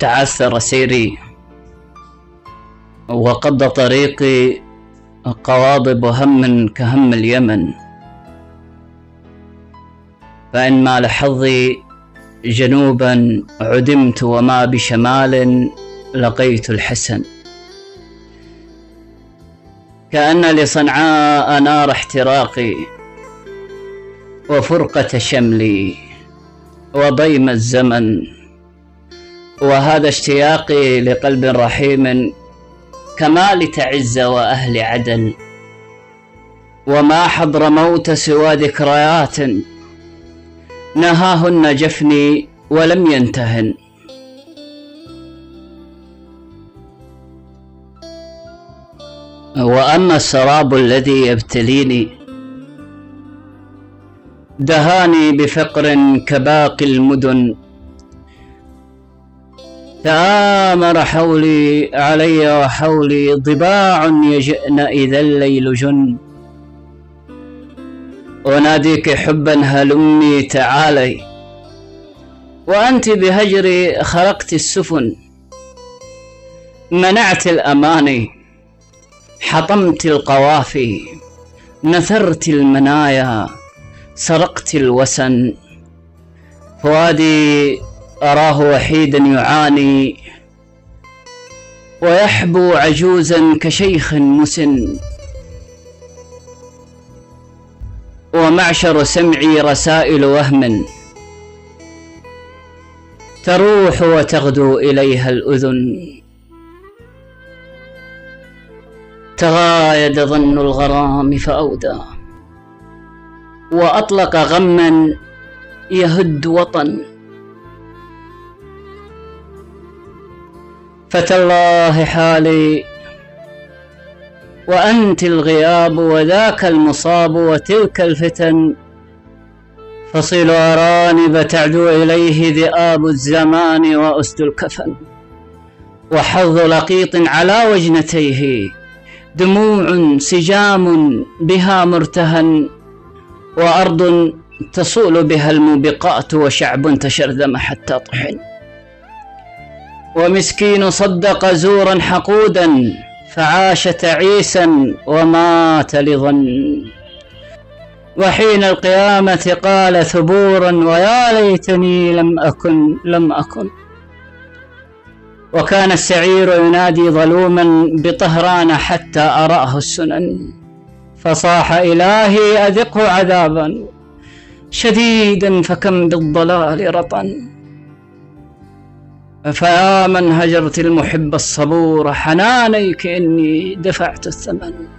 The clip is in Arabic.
تعثر سيري وقض طريقي قواضب هم كهم اليمن. فإن مال حظي جنوبا عدمت وما بشمال لقيت الحسن. كأن لصنعاء نار احتراقي وفرقة شملي وضيم الزمن. وهذا اشتياقي لقلب رحيم كما لتعز وأهل عدن وما حضر موت سوى ذكريات نهاهن جفني ولم ينتهن. وأما السراب الذي يبتليني دهاني بفقر كباقي المدن تآمر حولي علي وحولي ضباع يجئن إذا الليل جن. أناديك حبا هلمي تعالي. وأنت بهجري خرقت السفن. منعت الأماني. حطمت القوافي. نثرت المنايا. سرقت الوسن. فؤادي أراه وحيدا يعاني ويحبو عجوزا كشيخ مسن. ومعشر سمعي رسائل وهم. تروح وتغدو إليها الأذن. تغايد ظن الغرام فأودى. وأطلق غما يهد وطن. فتالله حالي. وأنت الغياب وذاك المصاب وتلك الفتن. فصيل أرانب تعدو إليه ذئاب الزمان وأسد الكفن. وحظ لقيط على وجنتيه. دموع سجام بها مرتهن. وأرض تصول بها الموبقات وشعب تشرذم حتى طحن. ومسكين صدق زورا حقودا فعاش تعيسا ومات لظن. وحين القيامة قال ثبورا ويا ليتني لم أكن لم أكن. وكان السعير ينادي ظلوما بطهران حتى أراه السنن. فصاح إلهي أذقه عذابا شديدا فكم بالضلال رطن. فيا من هجرت المحب الصبور حنانيك إني دفعت الثمن.